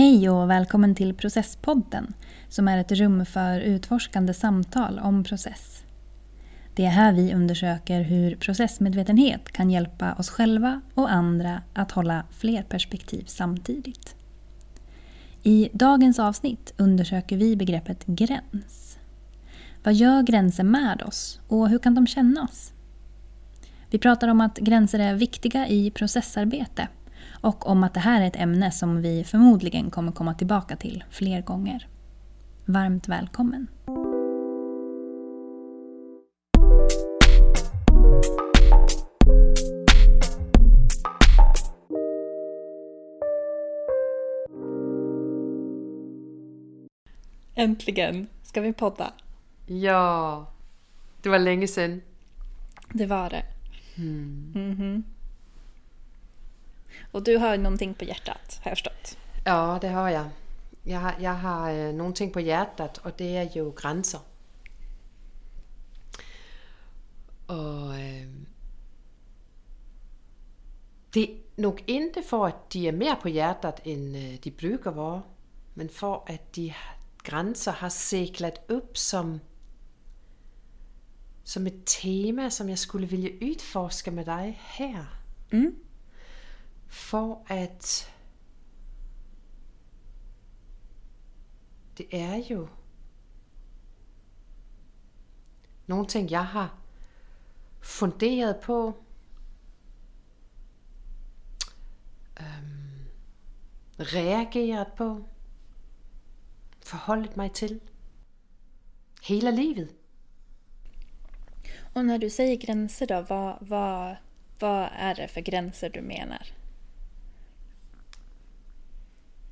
Hej och välkommen till Processpodden som är ett rum för utforskande samtal om process. Det är här vi undersöker hur processmedvetenhet kan hjälpa oss själva och andra att hålla fler perspektiv samtidigt. I dagens avsnitt undersöker vi begreppet gräns. Vad gör gränser med oss och hur kan de kännas? Vi pratar om att gränser är viktiga i processarbete och om att det här är ett ämne som vi förmodligen kommer komma tillbaka till fler gånger. Varmt välkommen! Äntligen ska vi podda. Ja, det var länge sedan. Det var det. Mm. Mm -hmm. Och du har någonting på hjärtat, har jag förstått. Ja, det har jag. Jag har, jag har øh, någonting på hjärtat och det är ju gränser. Och øh, det är nog inte för att de är mer på hjärtat än øh, de brukar vara, men för att de gränser har seglat upp som som ett tema som jag skulle vilja utforska med dig här. Mm. For at det er jo nogle ting, jeg har funderet på, øhm, reageret på, forholdet mig til hele livet. Och när du säger gränser då, vad, vad, vad är det för gränser du menar?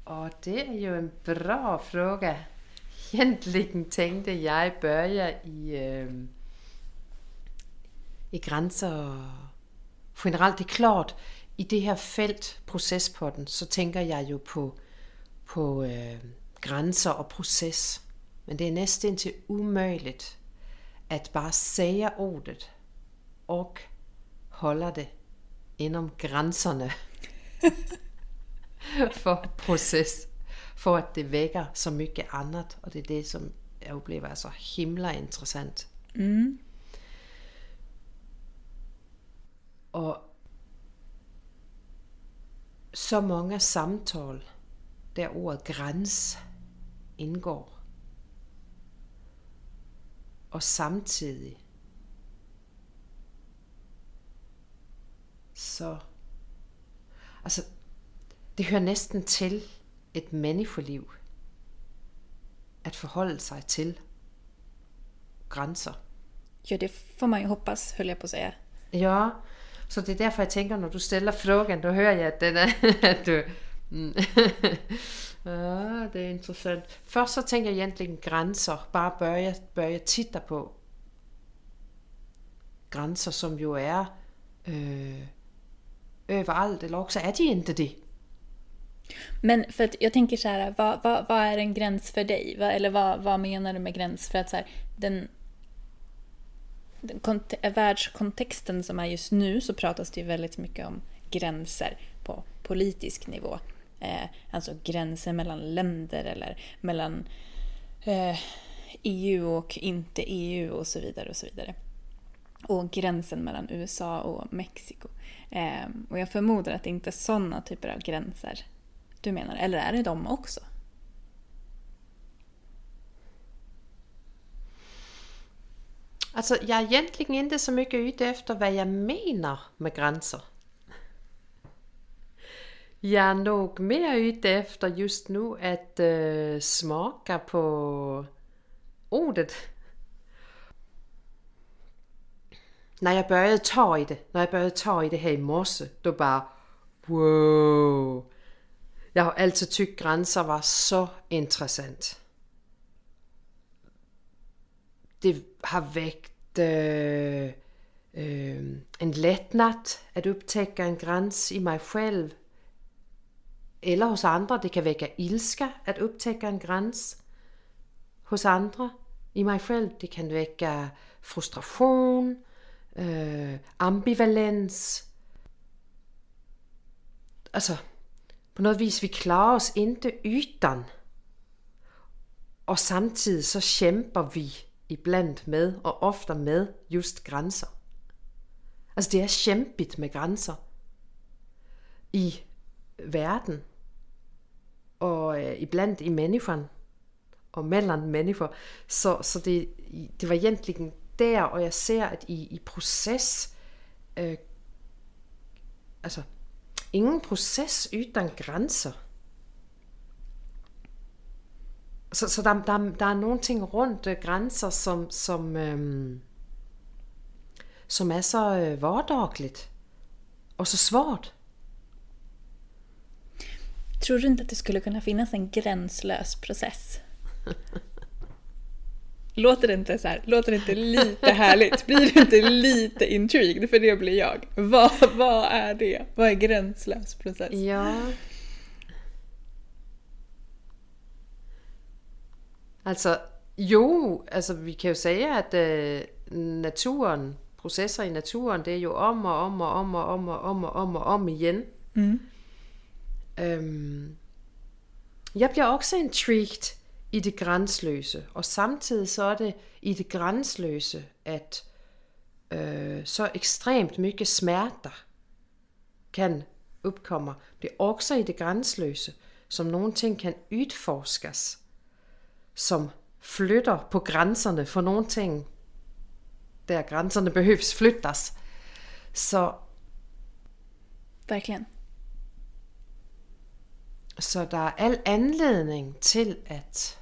Och det är ju en bra fråga. Egentligen tänkte jag börja i, øh, i gränser generelt. Det er klart, i det her felt, procespotten, så tænker jeg jo på, på øh, grænser og proces. Men det er næsten til umuligt at bare sige ordet og holder det inom grænserne. för process. För att det väcker så mycket annat. Och det är det som jag upplever är så himla intressant. Mm. Och så många samtal där ordet gräns indgår. Och samtidigt så altså det hører næsten til et menneskeliv at forholde sig til grænser. Ja, det får man ju hoppas, höll jag på att säga. Ja, så det är därför jag tänker, när du ställer frågan, då hör jag att den är, att du... Mm. ja, det är intressant. Först så tänker jag egentligen gränser, bara börja, börja titta på gränser, som ju är øh, överallt, eller också är de inte det. Men för att jag tänker så här, vad, vad, vad är en gräns för dig? Vad, eller vad, vad menar du med gräns? För att så här, den, den kont- världskontexten som är just nu så pratas det ju väldigt mycket om gränser på politisk nivå. Eh, alltså gränser mellan länder eller mellan eh, EU och inte EU och så vidare och så vidare. Och gränsen mellan USA och Mexiko. Eh, och jag förmodar att det inte är sådana typer av gränser du menar? Eller är det de också? Alltså, jag är egentligen inte så mycket ute efter vad jag menar med gränser. Jag är nog mer ute efter just nu att uh, øh, smaka på ordet. När jag började ta i det, när jag började ta i det här i morse, då bara wow. Jeg har altid tykt grænser var så interessant. Det har vægt øh, øh, en letnat at upptäcka en gräns i mig själv. Eller hos andre. Det kan vække ilska at upptäcka en gräns hos andre i mig själv. Det kan vække frustration, øh, ambivalens. Altså, på noget vis, vi klarer os inte utan. Og samtidig så kæmper vi iblandt med, og ofte med, just grænser. Altså det er kæmpigt med grænser i verden, og øh, iblandt i menneskerne, og mellem mennesker. Så, så det, det var egentlig der, og jeg ser, at i, i proces, øh, altså ingen proces uden grænser. Så, så der, der, der er nogle ting rundt øh, grænser, som, som, øh, som er så øh, vardagligt og så svårt. Tror du inte att det skulle kunna finnas en gränslös process? Låter det inte så här, låter det inte lite härligt? Blir du inte lite intrigued? För det blir jag. Vad, vad är det? Vad är gränslös process? Ja. Altså, jo, altså vi kan jo sige, at øh, naturen, processer i naturen, det er jo om og om og om og om og om og om og om igen. Mm. Øhm, jeg bliver også intrigued i det grænsløse, og samtidig så er det i det grænsløse, at øh, så ekstremt mycket smerter kan uppkomma. Det er også i det grænsløse, som nogle ting kan udforskes, som flytter på grænserne for nogle ting, der grænserne behøves flyttes. Så Verkligen. Så der er al anledning til at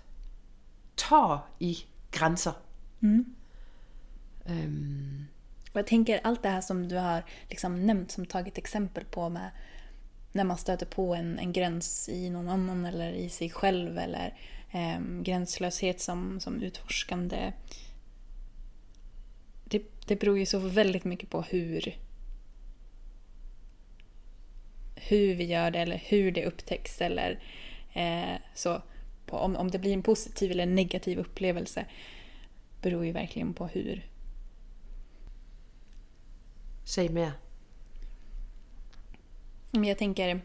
ta i grænser. Mm. Um. Och jag tänker allt det här som du har liksom nämnt som tagit exempel på med när man stöter på en, en gräns i någon annan eller i sig själv eller eh, gränslöshet som, som utforskande. Det, det beror ju så väldigt mycket på hur hur vi gör det eller hur det upptäcks eller eh, så. På, om, om det blir en positiv eller negativ upplevelse beror ju verkligen på hur. Säg mer. Jag tänker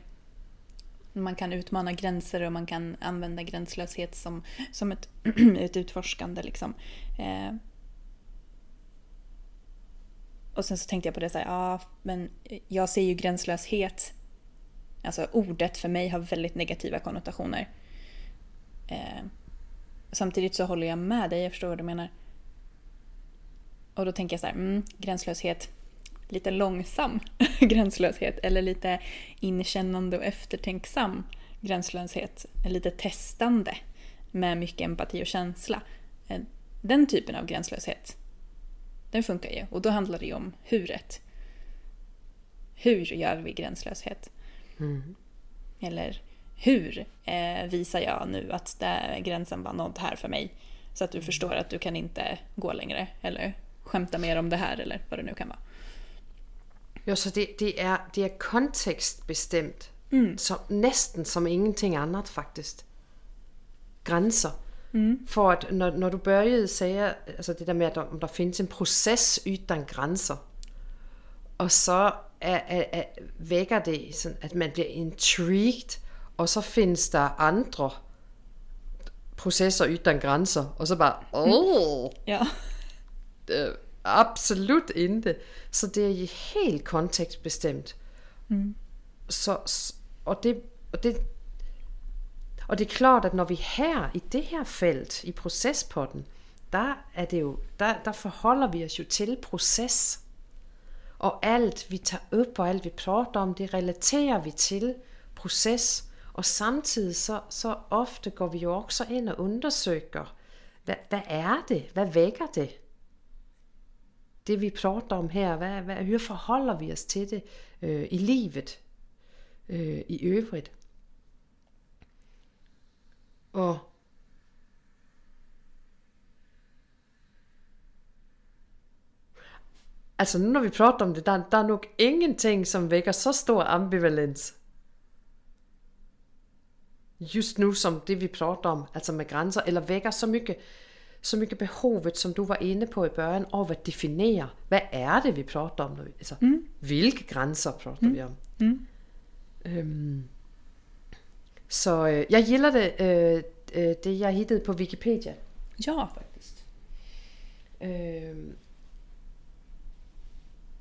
man kan utmana gränser och man kan använda gränslöshet som, som ett, ett utforskande. Liksom. Eh, och sen så tänkte jag på det så här, ja men jag ser ju gränslöshet Alltså ordet för mig har väldigt negativa konnotationer. Eh, samtidigt så håller jag med dig, jag förstår vad du menar. Och då tänker jag så här, mm, gränslöshet, lite långsam gränslöshet eller lite inkännande och eftertänksam gränslöshet. Lite testande med mycket empati och känsla. Eh, den typen av gränslöshet, den funkar ju och då handlar det ju om huret. Hur gör vi gränslöshet? Mm. Eller hur eh, visar jag nu att det, gränsen var nådd här för mig? Så att du förstår att du kan inte gå längre eller skämta mer om det här eller vad det nu kan vara. Ja, så det, det, är, det är kontextbestämt. Mm. Som, nästan som ingenting annat faktiskt. Gränser. Mm. För att när, när du började säga alltså det där med att om der finns en process utan gränser. Og så er, er, er, vækker det, sådan, at man bliver intrigued, og så findes der andre processer uden grænser, og så bare, åh, ja. det absolut inte. Så det er helt kontekstbestemt. Mm. Så, og, det, og, det, og det er klart, at når vi her i det her felt, i procespotten, der, er det jo, der, der forholder vi os jo til proces. Og alt vi tager op og alt vi prater om, det relaterer vi til proces. Og samtidig så, så ofte går vi jo også ind og undersøger, hvad, hvad er det? Hvad vækker det? Det vi prater om her, hvad, hvad, hvad forholder vi os til det øh, i livet øh, i øvrigt? Og Altså nu når vi prater om det, der, der er nok ingenting, som vækker så stor ambivalens. Just nu som det vi prater om, altså med grænser, eller vækker så mycket, så mycket behovet, som du var inde på i børn, og at definere, hvad er det, vi prater om? Altså, mm. hvilke grænser prater mm. vi om? Mm. Øhm, Så øh, jeg gilder det, øh, øh, det jeg hittede på Wikipedia. Ja, Faktisk. Øh,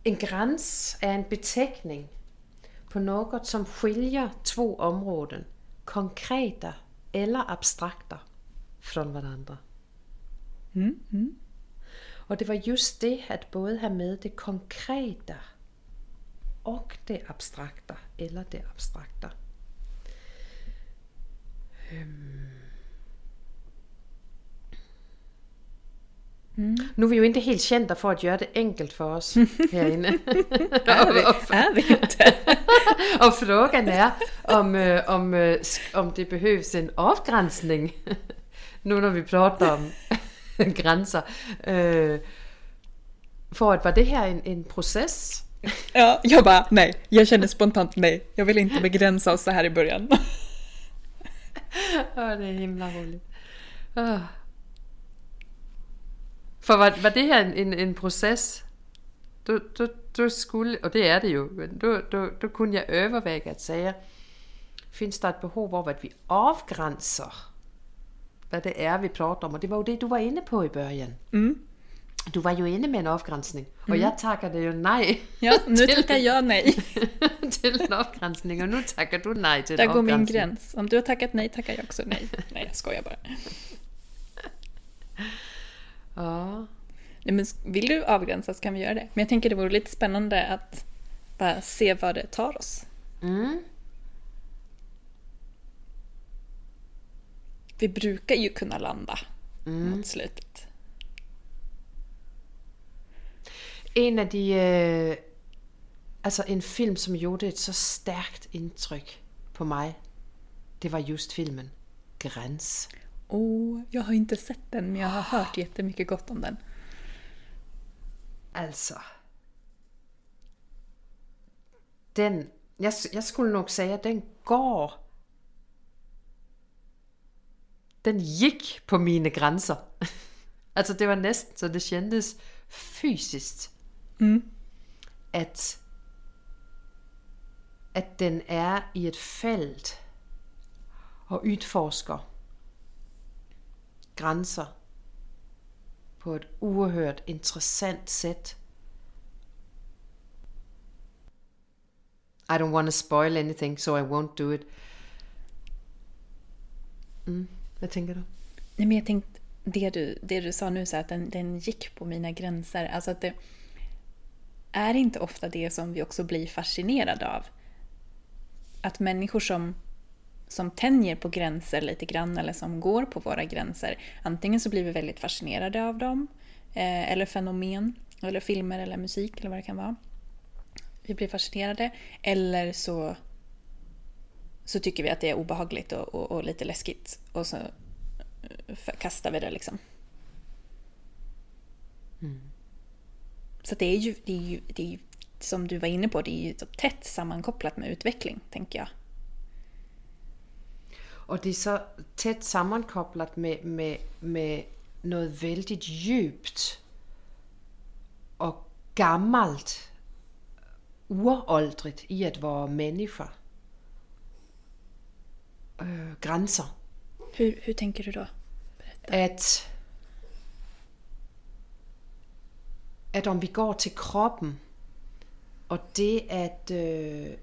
en gräns er en beteckning på något som skiljer två områden, konkreta eller abstrakta, från varandra. Och det var just det att både ha med det konkreta och det abstrakta, eller det abstrakta. Nu er vi jo ikke helt kända for at gøre det enkelt for os herinde. är är vi inte? Og frågan er, om, øh, om, øh, om det behøves en afgrænsning, nu når vi prater om grænser. Øh, for at var det her en, en proces? Ja, jag bara nej. Jag känner spontant nej. Jag vill inte begränsa oss så här i början. Åh, det er himla roligt. Åh. For var, var det her en, en, en proces? Du, du, du skulle, og det er det jo, men du, du, du kunne jeg overveje at sige, findes der et behov hvor at vi afgrænser, hvad det er, vi prater om? Og det var jo det, du var inde på i børjen. Mm. Du var jo inde med en afgrænsning, og jeg takker det jo nej Ja, nu tackar jag nej. til en afgrænsning, og nu takker du nej til en går min gräns. Om du har tackat nej tackar jag också nej. Nej, jag skojar bara. Ja. Nej, men vill du avgränsa så kan vi göra det. Men jag tänker det vore lite spännande att bara se vad det tar oss. Mm. Vi brukar ju kunna landa mot slutet. En af de... Øh, altså en film, som gjorde et så stærkt indtryk på mig, det var just filmen Gräns. Oh, jag har inte sett den men jag har hört jättemycket gott om den. Altså... Den... Jeg, jeg skulle nok sige, at den går... Den gik på mine grænser. altså det var næsten så det kändes fysiskt. At, at den er i et felt og udforsker grænser på et uhørt interessant sæt. I don't want to spoil anything, so I won't do it. Mm. Hvad tænker du? Nej, men jag tänkte, det du, det du sa nu, så att den, den gick på mina gränser. Alltså att det är inte ofta det som vi också blir fascinerade av. Att människor som, som tänjer på gränser lite grann eller som går på våra gränser, antingen så blir vi väldigt fascinerade av dem, eh, eller fenomen, eller filmer eller musik eller vad det kan vara. Vi blir fascinerade, eller så så tycker vi att det är obehagligt och, och, och lite läskigt. Och så eh, kastar vi det liksom. Så det är, ju, det, är ju, det är ju, som du var inne på, det är ju tätt sammankopplat med utveckling, tänker jag. Og det er så tæt sammenkoblet med, med, med noget vældigt djupt og gammelt, uroldrigt i at være mennesker. Øh, grænser. Hur, hur tänker du då? At, at om vi går til kroppen, og det at... Øh,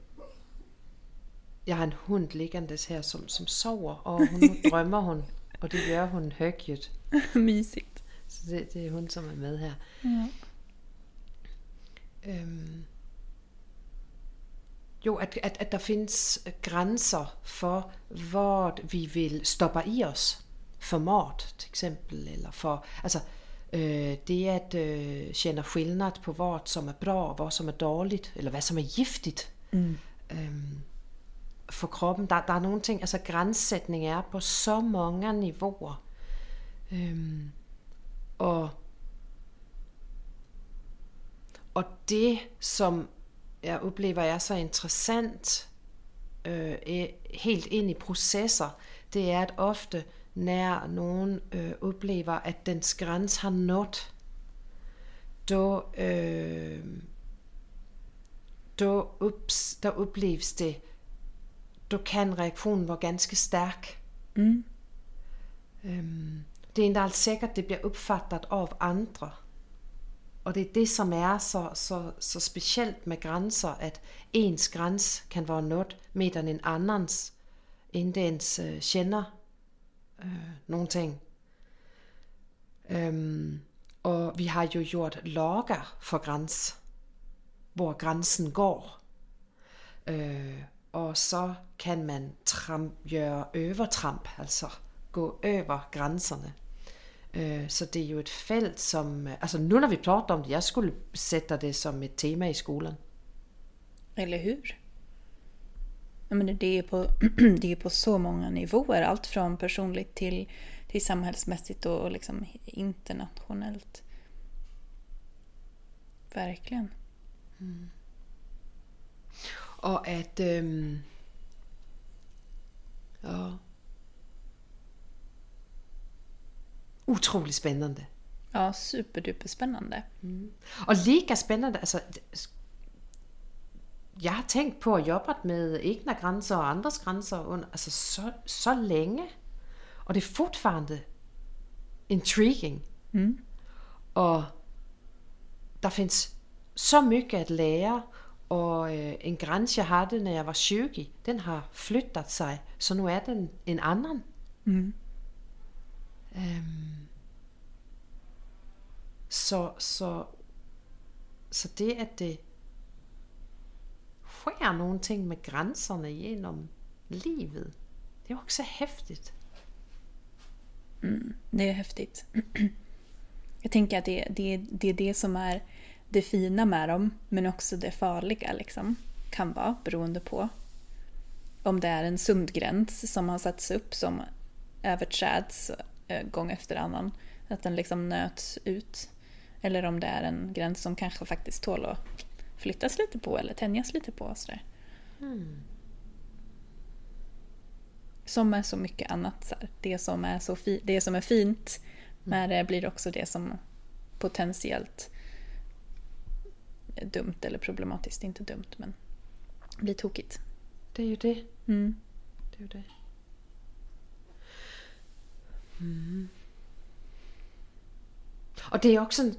jeg har en hund liggende her, som, som sover, og hun, nu drømmer hun, og det gør hun højt. Mysigt. Så det, det er hun, som er med her. Ja. Øhm, jo, at, at, at der findes grænser for, hvor vi vil stoppe i os. For mord, til eksempel. Eller for, altså, øh, det at øh, kende skillnad på, hvad som er bra, og hvad som er dårligt, eller hvad som er giftigt. Mm. Øhm, for kroppen. Der, der er nogle ting, altså grænsætning er på så mange niveauer. Øhm, og og det, som jeg oplever er så interessant øh, e, helt ind i processer, det er, at ofte når nogen øh, oplever, at dens grænse har nået, då, øh, då, ups, der opleves det då kan reaktionen vara ganska stark. Mm. Øhm, det er inte alls säkert, det bliver uppfattat av andra. Og det er det, som er så, så, så specielt med grænser, at ens græns kan være noget mere end en andens, inden ens øh, kender øh, nogle ting. Øhm, og vi har jo gjort logger for græns, hvor grænsen går. Øh, og så kan man tramp, gøre overtramp, altså gå over grænserne. Øh, så det er jo et felt, som... Altså nu når vi pratar om det, jeg skulle sætte det som et tema i skolan. Eller hur? Menar, det, är på, det är på så många nivåer. Allt från personligt till, till samhällsmässigt och, och liksom internationellt. Verkligen. Og at... Øhm, ja, utroligt spännande. Ja, superduper spännande. Og lika spännande, altså, jeg har tænkt på at jobbe med egna grænser og andres grænser under, altså så, så længe. Og det er fortfarande intriguing. Mm. Og der findes så mycket at lære, og øh, en grænse, jeg havde, når jeg var 20, den har flyttet sig, så nu er den en anden. Mm. Øhm, så, så, så det, at det sker nogle ting med grænserne genom livet, det er också häftigt. Det är häftigt. Jag tänker att det, det, det är det som är det fina med dem, men också det farliga liksom, kan vara beroende på om det är en sund gräns som har satts upp som överträds eh, gång efter annan. Att den liksom nöts ut. Eller om det är en gräns som kanske faktiskt tål att flyttas lite på eller tänjas lite på. och Sådär. Som är så mycket annat. Så här. Det, som är så det som är fint med det blir också det som potentiellt dumt eller problematiskt. Inte dumt men blir tokigt. Det er jo det. Mm. Det er jo det. Mm. Og det er også sådan,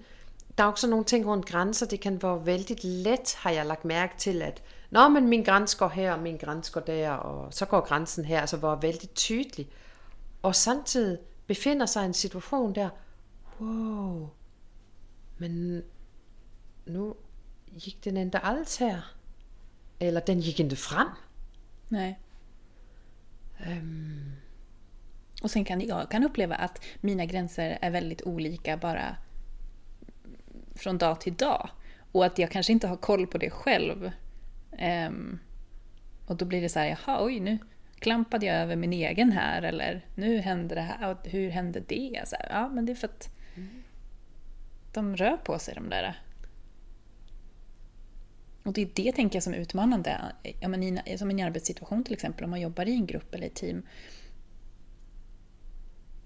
der er også nogle ting rundt grænser, det kan være vældig let, har jeg lagt mærke til, at Nå, men min grænse går her, og min grænse går der, og så går grænsen her, altså var vældig tydelig. Og samtidig befinder sig en situation der, wow, men nu gik den inte alls her. Eller den gik inte frem. Nej. Øhm, Och sen kan jag kan uppleva att mina gränser är väldigt olika bara från dag till dag. Och att jag kanske inte har koll på det själv. Ehm, och då blir det så här, jaha, oj, nu klampade jag över min egen här. Eller nu hände det här. Och hur hände det? Så här, ja, men det är för att de rör på sig de där. Och det är det tänker jag som är utmanande. Ja, men i, som i en arbetssituation till exempel, om man jobbar i en grupp eller ett team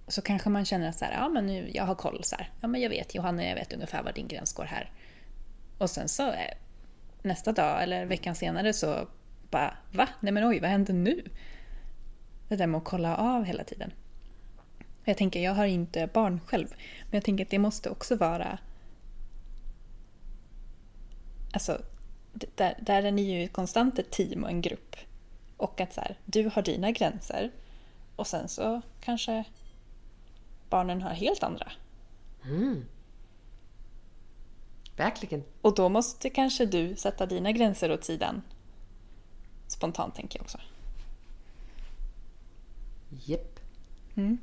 så kanske man känner att så här, ja men nu, jag har koll så här. Ja men jag vet Johanna, jag vet ungefär var din gräns går här. Och sen så eh, nästa dag eller veckan senare så bara, va? Nej men oj, vad hände nu? Det där med att kolla av hela tiden. Jag tänker, jag har inte barn själv, men jag tänker att det måste också vara... Alltså, där, där är ni ju konstant ett team och en grupp. Och att så här, du har dina gränser och sen så kanske barnen har helt andra. verkligen. Och då måste kanske du sätta dina gränser åt sidan. Spontant tänker jag också. Jep. Mm.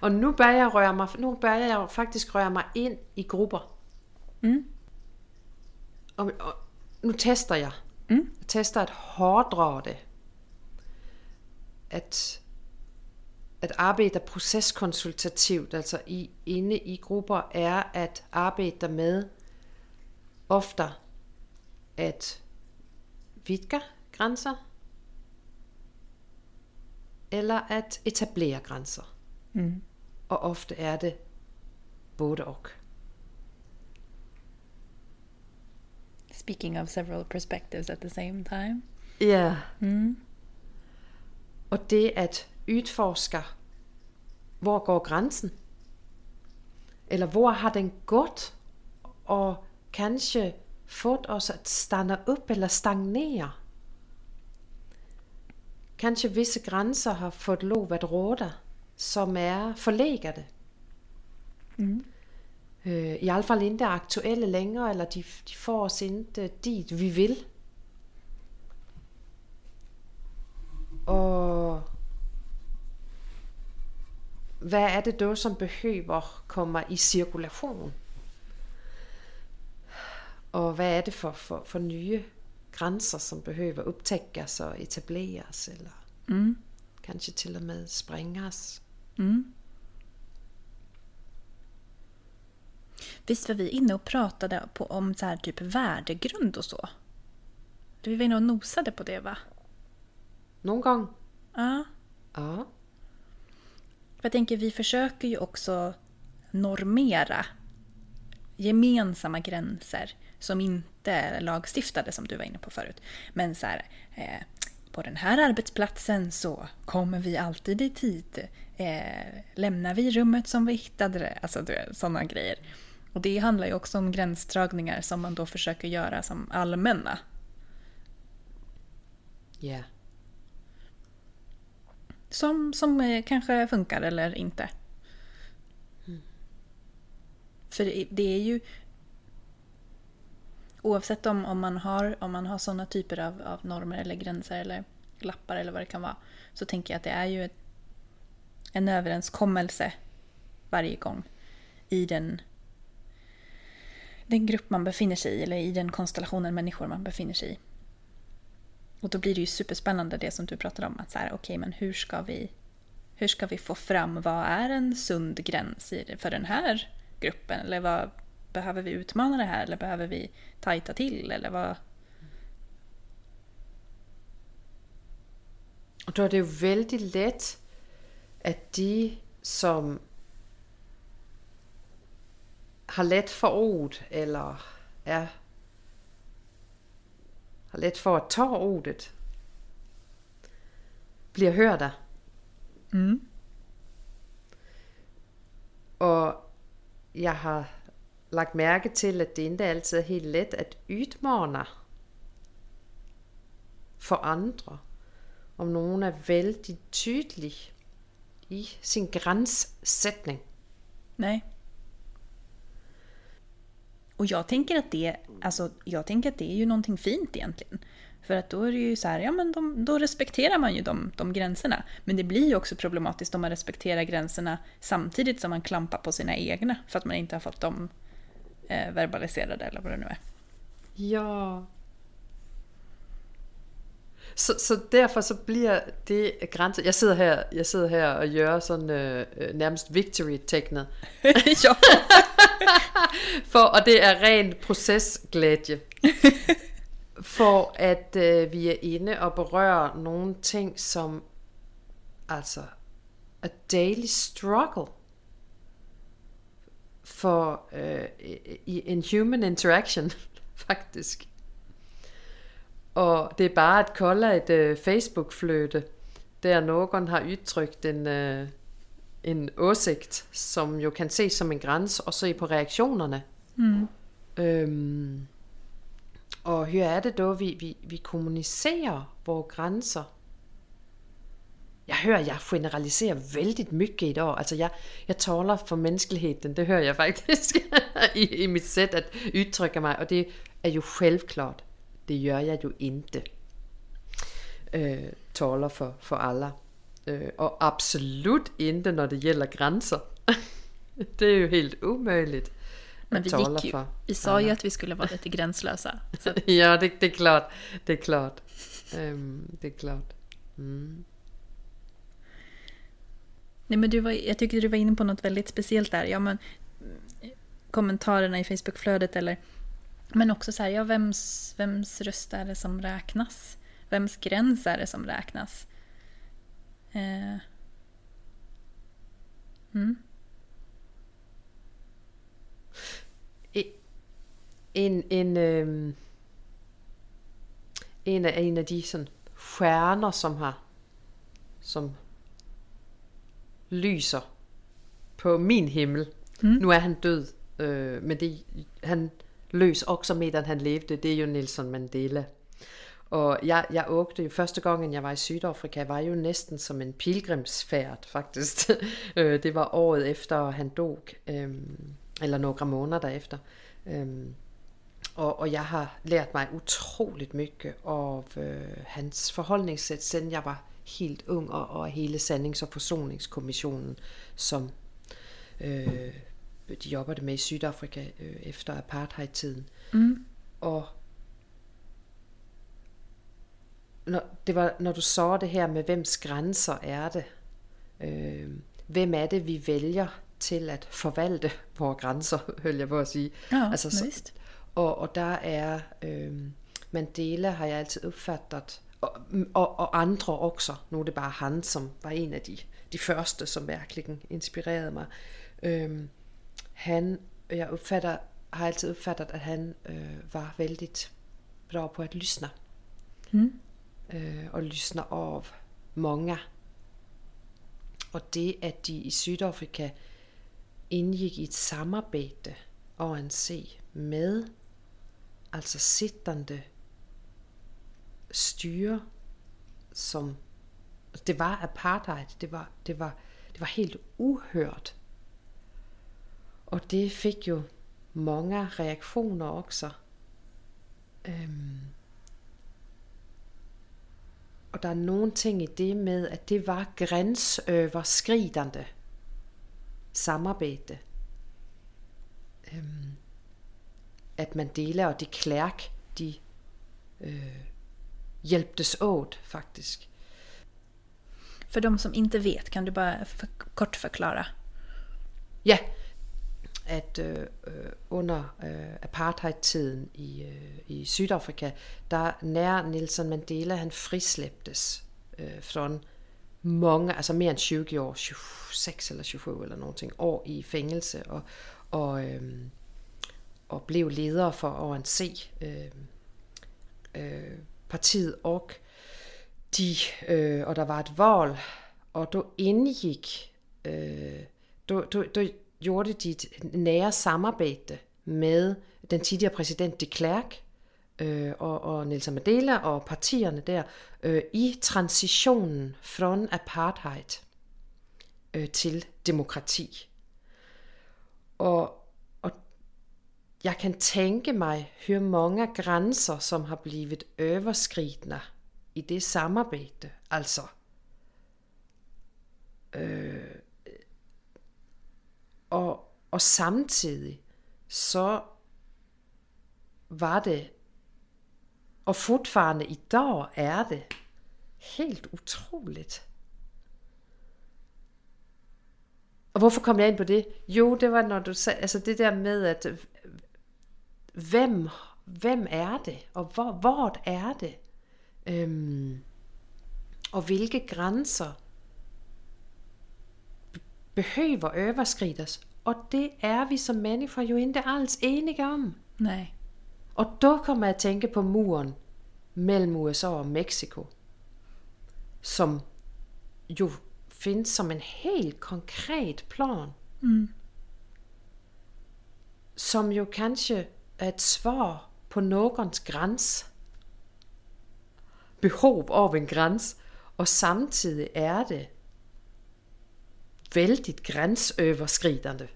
Og nu bør jeg røre mig, nu bør jeg faktisk røre mig ind i grupper. Mm. Og, og nu tester jeg. Mm. Jeg tester at hårdrage det. At, at arbejde proceskonsultativt, altså i, inde i grupper, er at arbejde med ofte at vidge grænser, eller at etablere grænser. Mm. Og ofte er det både og. Speaking of several perspectives at the same time. Ja. Mm. Og det at udforske, hvor går grænsen? Eller hvor har den gået? Og kanskje fået os at stanne op eller stagnere. Kanskje visse grænser har fået lov at råde, som er forlæggede. Mm. Øh, I hvert fald ikke aktuelle længere, eller de, de får os ikke dit, vi vil. Og hvad er det då, som behøver kommer i cirkulation? Og hvad er det for, for, for nye grænser, som behøver optækkes og etableres, eller Mm. kanskje til og med sprænges? Mm. Visst var vi inne och pratade på, om så här typ värdegrund och så? Vi var inne och nosade på det va? Nogle gange? Ja. Ja. Jag tänker, vi försöker ju också normera gemensamma gränser som inte är lagstiftade som du var inne på förut. Men så här, eh, på den här arbetsplatsen så kommer vi alltid i tid. Eh, lämnar vi rummet som vi hittade det? Alltså sådana grejer. Och det handlar ju också om gränsdragningar som man då försöker göra som allmänna. Ja. Som, som eh, kanske funkar eller inte. För det, det är ju... Oavsett om, om man har, om man har sådana typer av, av normer eller gränser eller lappar eller vad det kan vara. Så tänker jag att det är ju ett, en överenskommelse varje gång i den, den grupp man befinner sig i eller i den konstellationen människor man befinner sig i. Och då blir det ju superspännande det som du pratade om. att så här, okej, men hur ska vi hur ska vi få fram vad är en sund gräns i för den här gruppen? Eller vad behöver vi utmana det här? Eller behöver vi tajta till? Eller vad? Då er det jo vældig let, at de, som har let for ordet, eller er, har let for at tage ordet, bliver hørt af. Mm. Og jeg har lagt mærke til, at det ikke altid er helt let at udmane for andre, om nogen er vældig tydelig i sin grænssætning. Nej. Och jag tänker att det, alltså, jag tänker att det är ju någonting fint egentligen. För att då är det ju så här, ja men de, då respekterar man ju de, de gränserna. Men det blir ju också problematiskt om man respekterar gränserna samtidigt som man klampar på sina egna för att man inte har fått dem eh, verbaliserade eller vad det nu är. Ja. Så, så derfor så bliver det grænse. Jeg sidder her, jeg sidder her og gør sådan øh, øh, nærmest victory tegnet. ja. For, og det er ren procesglædje. For at øh, vi er inde og berører nogle ting, som altså a daily struggle for øh, i en human interaction, faktisk. Og det er bare at kolde et øh, Facebook-fløte, der nogen har udtrykt en, øh, en åsigt, som jo kan ses som en grænse, og se på reaktionerne. Mm. Øhm, og her er det da, vi, vi, vi kommunicerer vores grænser. Jeg hører, jeg generaliserer vældig mycket i dag. Altså, jeg, jeg taler for menneskeligheden. Det hører jeg faktisk i, i mit sæt at udtrykke mig. Og det er jo selvklart. Det gør jeg jo ikke. Øh, taler for, for alle. Øh, og absolut ikke, når det gælder grænser. det er jo helt umuligt. Men vi gick ju, vi sa ju att vi skulle vara lite gränslösa. Så ja, det, det er klart. Det er klart. Øhm, det er klart. Mm nej men du var, jag tycker du var inne på något väldigt speciellt där. Ja, men, mm, kommentarerna i Facebookflödet eller men också så här, ja, vems, vems röst är det som räknas? Vems gräns är det som räknas? Eh. Mm. En, en, øhm, en af, en af de sådan, stjerner, som har som lyser på min himmel. Mm. Nu er han død, øh, men det, han løs også medan han levede, det er jo Nelson Mandela. Og jeg, jeg åkte jo første gang, jeg var i Sydafrika, var jo næsten som en pilgrimsfærd, faktisk. Øh, det var året efter han dog, øhm, eller nogle måneder derefter. Øhm, og, og jeg har lært mig utroligt mycket af øh, hans forholdningssæt, siden jeg var helt ung, og, og hele Sandings- og Forsoningskommissionen, som øh, de jobbede med i Sydafrika øh, efter apartheid-tiden. Mm. Og når, det var, når du så det her med, hvems grænser er det? Øh, hvem er det, vi vælger til at forvalte vores grænser, hører jeg på at sige. Ja, altså, så, og, og der er øh, Mandela, har jeg altid opfattet, og, og, og andre også. Nu er det bare han, som var en af de, de første, som virkelig inspirerede mig. Øh, han, jeg opfatter, har altid opfattet, at han øh, var vældig bra på at lyssna. Mm. Øh, og lyssna av många. Og det, at de i Sydafrika indgik i et samarbejde ANC med altså sittende styre, som det var apartheid, det var, det var, det var helt uhørt. Og det fik jo mange reaktioner også. Øhm, og der er nogle ting i det med, at det var grænsoverskridende samarbejde. Øhm, at Mandela og de Klerk, de øh, hjälptes åt faktisk. För de som inte vet, kan du bara för, kort förklara? Ja, at øh, øh, under øh, apartheid-tiden i, øh, i Sydafrika, der nær Nelson Mandela, han frislæpptes øh, fra mange, altså mere end 20 år, 26 eller 27 eller noget år i fængelse, og, og, øh, og blev leder for ANC øh, øh, partiet og de, øh, og der var et valg, og du indgik, øh, du, du, du gjorde de et nære samarbejde med den tidligere præsident de Klerk øh, og, og Nelson Mandela og partierne der øh, i transitionen fra apartheid øh, til demokrati. Og jeg kan tænke mig, hvor mange grænser, som har blivet overskridende i det samarbejde. Altså, øh, og, og samtidig så var det, og fortfarande i dag er det, helt utroligt. Og hvorfor kom jeg ind på det? Jo, det var når du sagde, altså det der med, at hvem, hvem er det? Og hvor, hvor er det? Øhm, og hvilke grænser behøver overskrides. Og det er vi som mennesker jo ikke alls enige om. Nej. Og då kommer jeg at tænke på muren mellem USA og Mexico, som jo findes som en helt konkret plan. Mm. Som jo kanskje er et svar på nogens græns. Behov over en græns. Og samtidig er det väldigt gränsöverskridande.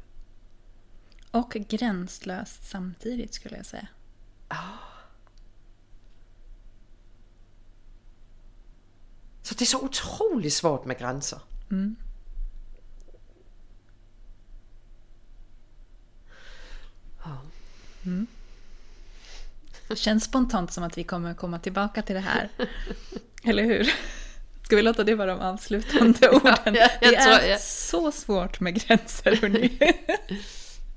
Och gränslöst samtidigt skulle jag säga. Ah. Så det är så otroligt svårt med gränser. Mm. Mm. Det känns spontant som att vi kommer komma tillbaka till det här. Eller hur? Ska vi låta det vara de avslutande orden? Ja, jag, jag det är jag... så svårt med gränser, hörni.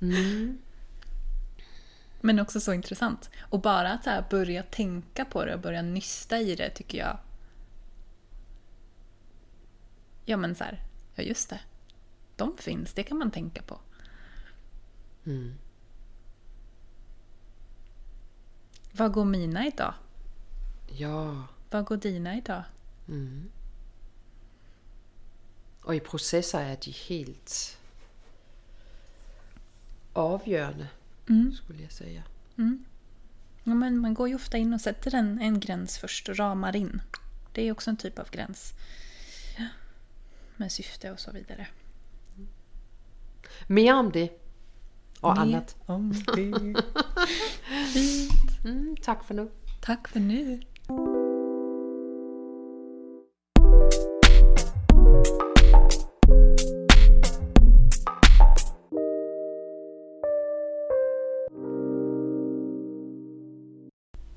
mm. Men också så intressant. Och bara att så börja tänka på det och börja nysta i det tycker jag... Ja men så här, ja just det. De finns, det kan man tänka på. Mm. Vad går mina idag? Ja. Vad går dina idag? Mm. Og i processer er de helt avgörande, Mm. skulle jeg säga. Ja, men man går ju ofta in och sätter en, en gräns först och ramar in. Det är också en typ av gräns. Med syfte och så vidare. Mere om det og Mer andet. om det. Mm, tak for nu. Tack för nu.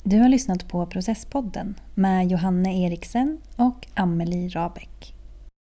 Du har lyssnat på Processpodden med Johanne Eriksen och Amelie Rabeck.